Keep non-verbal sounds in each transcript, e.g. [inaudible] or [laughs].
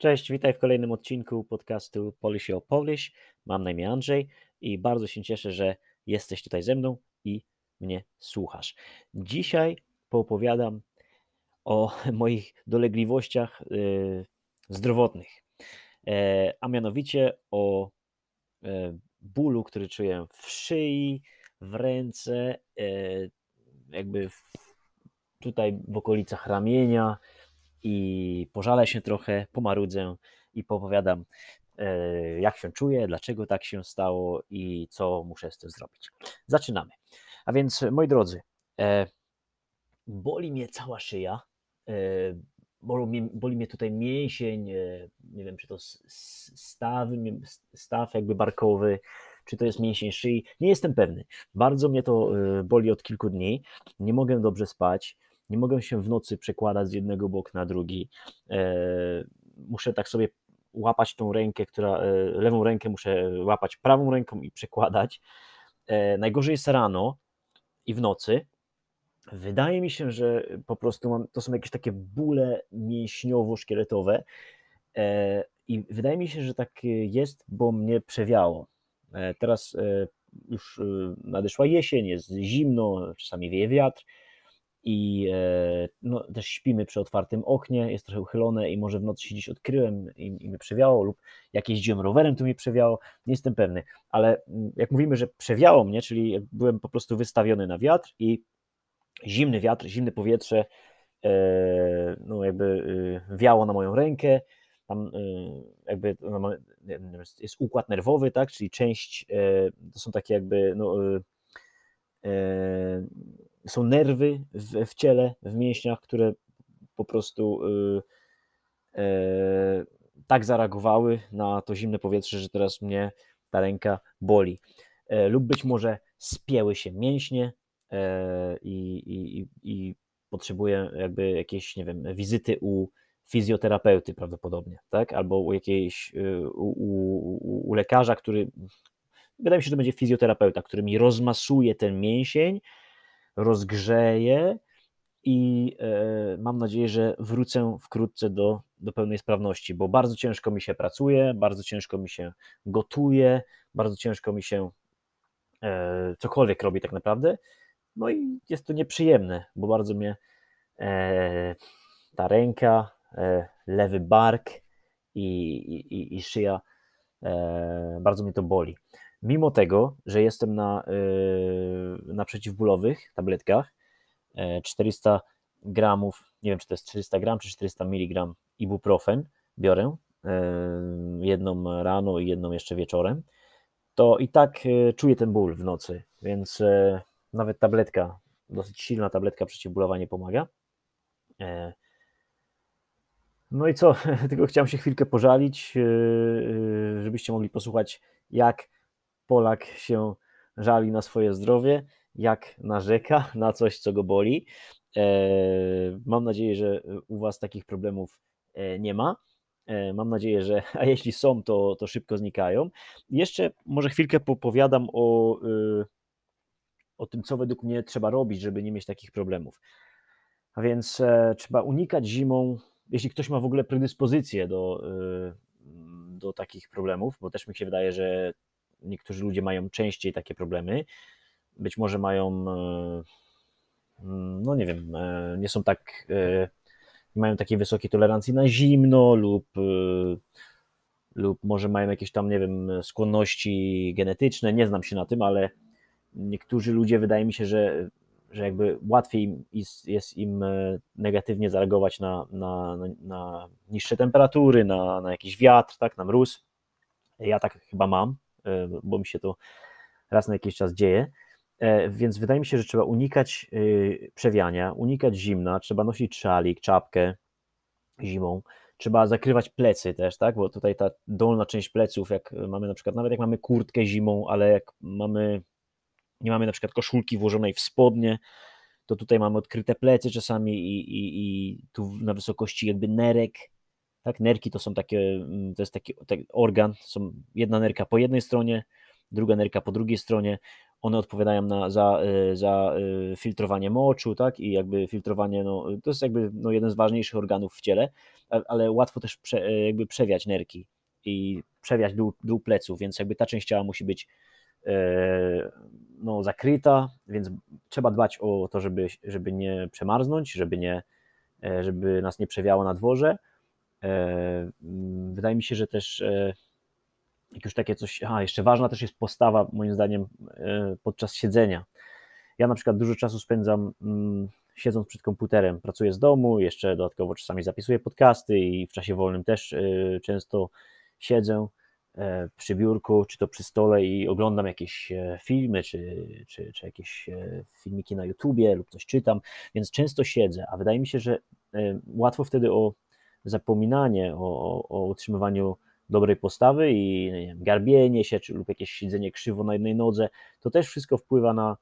Cześć, witaj w kolejnym odcinku podcastu Polish o Polish. Mam na imię Andrzej i bardzo się cieszę, że jesteś tutaj ze mną i mnie słuchasz. Dzisiaj poopowiadam o [laughs] moich dolegliwościach y, zdrowotnych, e, a mianowicie o e, bólu, który czuję w szyi, w ręce, e, jakby tutaj w okolicach ramienia i pożalę się trochę, pomarudzę i popowiadam, jak się czuję, dlaczego tak się stało i co muszę z tym zrobić. Zaczynamy. A więc, moi drodzy, boli mnie cała szyja, boli mnie, boli mnie tutaj mięsień, nie wiem, czy to staw, staw jakby barkowy, czy to jest mięsień szyi, nie jestem pewny. Bardzo mnie to boli od kilku dni, nie mogę dobrze spać, nie mogę się w nocy przekładać z jednego boku na drugi. Muszę tak sobie łapać tą rękę, która, lewą rękę muszę łapać prawą ręką i przekładać. Najgorzej jest rano i w nocy, Wydaje mi się, że po prostu mam, to są jakieś takie bóle mięśniowo-szkieletowe e, i wydaje mi się, że tak jest, bo mnie przewiało. E, teraz e, już nadeszła jesień, jest zimno, czasami wieje wiatr i no, też śpimy przy otwartym oknie, jest trochę uchylone i może w nocy się dziś odkryłem i, i mnie przewiało lub jak jeździłem rowerem, to mnie przewiało, nie jestem pewny, ale mm, jak mówimy, że przewiało mnie, czyli byłem po prostu wystawiony na wiatr i zimny wiatr, zimne powietrze e, no jakby e, wiało na moją rękę, tam e, jakby jest układ nerwowy, tak, czyli część, to są takie jakby no, są nerwy w, w ciele, w mięśniach, które po prostu tak zareagowały na to zimne powietrze, że teraz mnie ta ręka boli. Lub być może spięły się mięśnie, E, i, i, i potrzebuje jakby jakiejś, nie wiem, wizyty u fizjoterapeuty prawdopodobnie, tak? Albo u jakiejś, y, u, u, u lekarza, który, wydaje mi się, że to będzie fizjoterapeuta, który mi rozmasuje ten mięsień, rozgrzeje i e, mam nadzieję, że wrócę wkrótce do, do pełnej sprawności, bo bardzo ciężko mi się pracuje, bardzo ciężko mi się gotuje, bardzo ciężko mi się e, cokolwiek robi tak naprawdę no i jest to nieprzyjemne, bo bardzo mnie e, ta ręka, lewy bark i, i, i szyja, bardzo mnie to boli. Mimo tego, że jestem na, e, na przeciwbólowych tabletkach, 400 e, gramów, nie wiem czy to jest 400 gram czy 400 mg ibuprofen biorę, e, jedną rano i jedną jeszcze wieczorem, to i tak czuję ten ból w nocy, więc nawet tabletka, dosyć silna tabletka przeciwbólowa nie pomaga. E, no i co? [laughs] Tylko chciałem się chwilkę pożalić, e, e, żebyście mogli posłuchać, jak Polak się żali na swoje zdrowie, jak narzeka [laughs] na coś, co go boli. Mam nadzieję, że u Was takich problemów nie ma. Mam nadzieję, że, [laughs] a jeśli są, to, to szybko znikają. Jeszcze może chwilkę popowiadam o o tym, co według mnie trzeba robić, żeby nie mieć takich problemów. A więc e, trzeba unikać zimą, jeśli ktoś ma w ogóle predyspozycję do, e, do takich problemów, bo też mi się wydaje, że niektórzy ludzie mają częściej takie problemy. Być może mają, e, no nie wiem, e, nie są tak, e, nie mają takiej wysokiej tolerancji na zimno lub lub może mają jakieś tam, nie wiem, skłonności genetyczne, nie znam się na tym, ale niektórzy ludzie wydaje mi się, że, że jakby łatwiej jest, jest im negatywnie zareagować na, na, na, na niższe temperatury, na, na jakiś wiatr, tak, na mróz. Ja tak chyba mam, bo mi się to raz na jakiś czas dzieje. E, więc wydaje mi się, że trzeba unikać przewiania, unikać zimna, trzeba nosić szalik, czapkę zimą, trzeba zakrywać plecy też, tak, bo tutaj ta dolna część pleców, jak mamy na przykład, nawet jak mamy kurtkę zimą, ale jak mamy nie mamy na przykład koszulki włożonej w spodnie, to tutaj mamy odkryte plecy czasami i, i, i tu na wysokości jakby nerek, tak, nerki to są takie, mm, to jest taki, taki organ, są jedna nerka po jednej stronie, druga nerka po drugiej stronie, one odpowiadają na, za, za filtrowanie moczu, tak, i jakby filtrowanie, no, to jest jakby no, jeden z ważniejszych organów w ciele, ale łatwo też prze, jakby przewiać nerki i przewiać dół, dół pleców, więc jakby ta część ciała musi być no, zakryta, więc trzeba dbać o to, żeby, żeby nie przemarznąć, żeby, nie, żeby nas nie przewiało na dworze. Wydaje mi się, że też jak już takie coś, a jeszcze ważna też jest postawa moim zdaniem podczas siedzenia. Ja na przykład dużo czasu spędzam mm, siedząc przed komputerem, pracuję z domu, jeszcze dodatkowo czasami zapisuję podcasty i w czasie wolnym też często siedzę E, przy biurku, czy to przy stole i oglądam jakieś e, filmy, czy, czy, czy jakieś e, filmiki na YouTubie lub coś czytam, więc często siedzę, a wydaje mi się, że łatwo wtedy o zapominanie, o, o utrzymywaniu dobrej postawy i wiem, garbienie się, czy lub jakieś siedzenie krzywo na jednej nodze, to też wszystko wpływa na,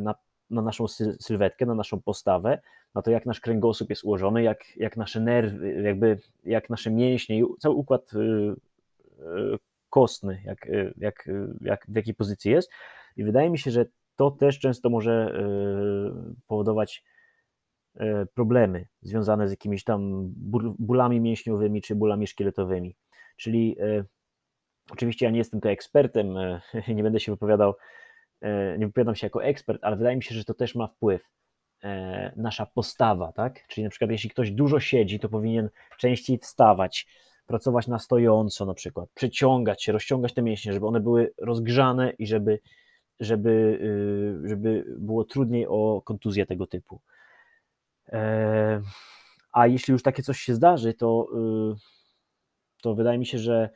na, na naszą sylwetkę, na naszą postawę, na to, jak nasz kręgosłup jest ułożony, jak, jak nasze nerwy, jakby jak nasze mięśnie, cały układ y, kostny, jak, jak, jak, w jakiej pozycji jest. I wydaje mi się, że to też często może e, powodować e, problemy związane z jakimiś tam bólami mięśniowymi czy bólami szkieletowymi. Czyli e, oczywiście ja nie jestem tu ekspertem, [laughs] nie będę się wypowiadał, nie wypowiadam się jako ekspert, ale wydaje mi się, że to też ma wpływ nasza postawa, tak? Czyli na przykład jeśli ktoś dużo siedzi, to powinien częściej wstawać, pracować na stojąco na przykład, przeciągać się, rozciągać te mięśnie, żeby one były rozgrzane i żeby, żeby, y, żeby było trudniej o kontuzję tego typu. E, a jeśli już takie coś się zdarzy, to, y, to wydaje mi się, że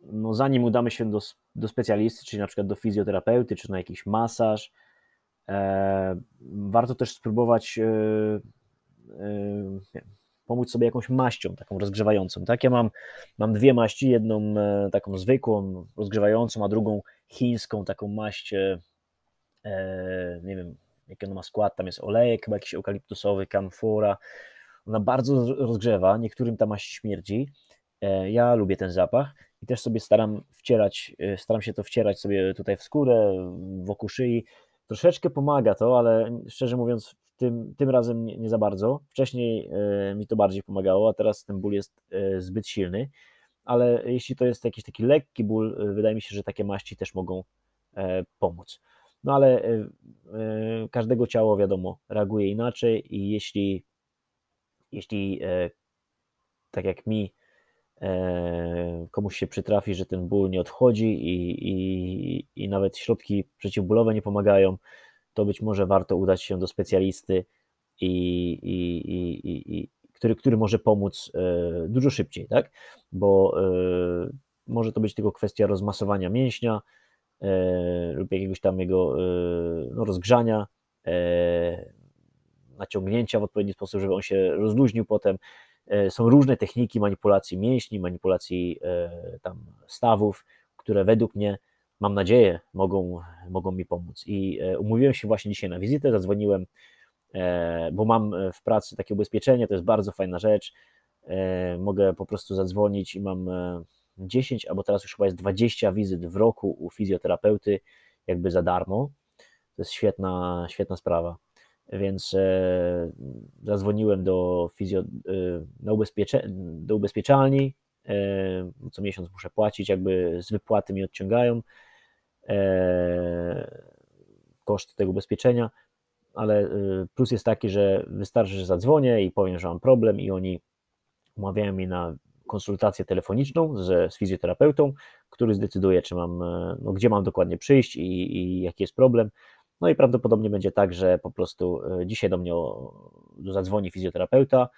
no zanim udamy się do, do specjalisty, czyli na przykład do fizjoterapeuty, czy na jakiś masaż, e, warto też spróbować e, pomóc sobie jakąś maścią taką rozgrzewającą. Tak, ja mam, mam dwie maści, jedną taką zwykłą, rozgrzewającą, a drugą chińską, taką maść, nie wiem, jaki ona ma skład, tam jest olejek chyba jakiś eukaliptusowy, kamfora, ona bardzo rozgrzewa, niektórym ta maść śmierdzi, ja lubię ten zapach i też sobie staram wcierać, staram się to wcierać sobie tutaj w skórę, wokół szyi, troszeczkę pomaga to, ale szczerze mówiąc tym, tym razem nie, nie za bardzo. Wcześniej e, mi to bardziej pomagało, a teraz ten ból jest e, zbyt silny. Ale jeśli to jest jakiś taki lekki ból, e, wydaje mi się, że takie maści też mogą pomóc. No ale każdego ciało, wiadomo, reaguje inaczej i jeśli, jeśli tak jak mi, komuś się przytrafi, że ten ból nie odchodzi i, i, i nawet środki przeciwbólowe nie pomagają, to być może warto udać się do specjalisty, i, i, i, i który, który może pomóc e, dużo szybciej, tak? Bo e, może to być tylko kwestia rozmasowania mięśnia e, lub jakiegoś tam jego no, rozgrzania, naciągnięcia w odpowiedni sposób, żeby on się rozluźnił potem. Są różne techniki manipulacji mięśni, manipulacji tam stawów, które według mnie mam nadzieję, mogą, mogą mi pomóc. I e, umówiłem się właśnie dzisiaj na wizytę, zadzwoniłem, e, bo mam w pracy takie ubezpieczenie, to jest bardzo fajna rzecz. E, mogę po prostu zadzwonić i mam 10 albo teraz już chyba jest 20 wizyt w roku u fizjoterapeuty, jakby za darmo. To jest świetna, świetna sprawa. Więc zadzwoniłem do, fizjo, na ubezpiecze, do ubezpieczalni, co miesiąc muszę płacić, jakby z wypłaty mi odciągają e, koszt tego ubezpieczenia, ale e, plus jest taki, że wystarczy, że zadzwonię i powiem, że mam problem i oni umawiają mi na konsultację telefoniczną z, z fizjoterapeutą, który zdecyduje, czy mam, e, no, gdzie mam dokładnie przyjść i, i jaki jest problem. No i prawdopodobnie będzie tak, że po prostu dzisiaj do mnie zadzwoni fizjoterapeuta,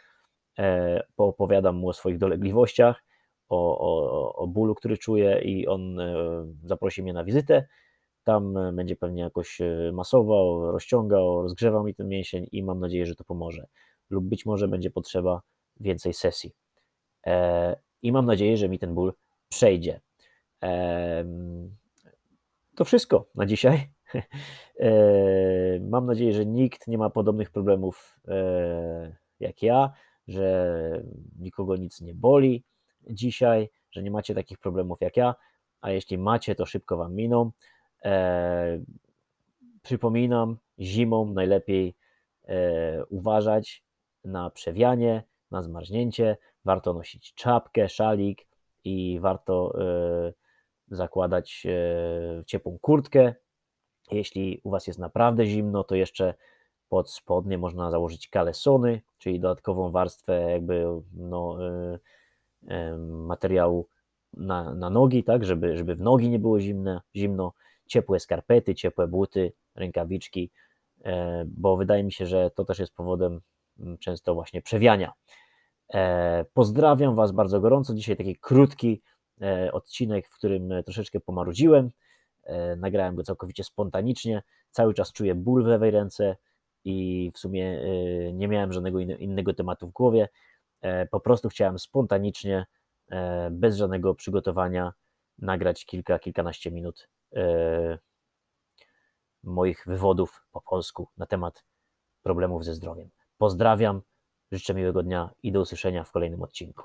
e, poopowiadam mu o swoich dolegliwościach, o, o, o bólu, który czuję i on e, zaprosi mnie na wizytę. Tam e, będzie pewnie jakoś e, masował, rozciągał, rozgrzewał mi ten mięsień i mam nadzieję, że to pomoże. Lub być może będzie potrzeba więcej sesji. I mam nadzieję, że mi ten ból przejdzie. To wszystko na dzisiaj. [laughs] Mam nadzieję, że nikt nie ma podobnych problemów jak ja, że nikogo nic nie boli dzisiaj, że nie macie takich problemów jak ja, a jeśli macie, to szybko Wam miną. E, przypominam, zimą najlepiej e, uważać na przewianie, na zmarznięcie. Warto nosić czapkę, szalik i warto e, zakładać e, ciepłą kurtkę. Jeśli u Was jest naprawdę zimno, to jeszcze pod spodnie można założyć kalesony, czyli dodatkową warstwę jakby no, e, materiału na, na nogi, tak, żeby, żeby w nogi nie było zimne, zimno, ciepłe skarpety, ciepłe buty, rękawiczki, bo wydaje mi się, że to też jest powodem mm, często właśnie przewiania. E, pozdrawiam Was bardzo gorąco. Dzisiaj taki krótki e, odcinek, w którym troszeczkę pomarudziłem. Nagrałem go całkowicie spontanicznie. Cały czas czuję ból w lewej ręce i w sumie nie miałem żadnego innego tematu w głowie. Po prostu chciałem spontanicznie, bez żadnego przygotowania, nagrać kilka, kilkanaście minut moich wywodów po polsku na temat problemów ze zdrowiem. Pozdrawiam, życzę miłego dnia i do usłyszenia w kolejnym odcinku.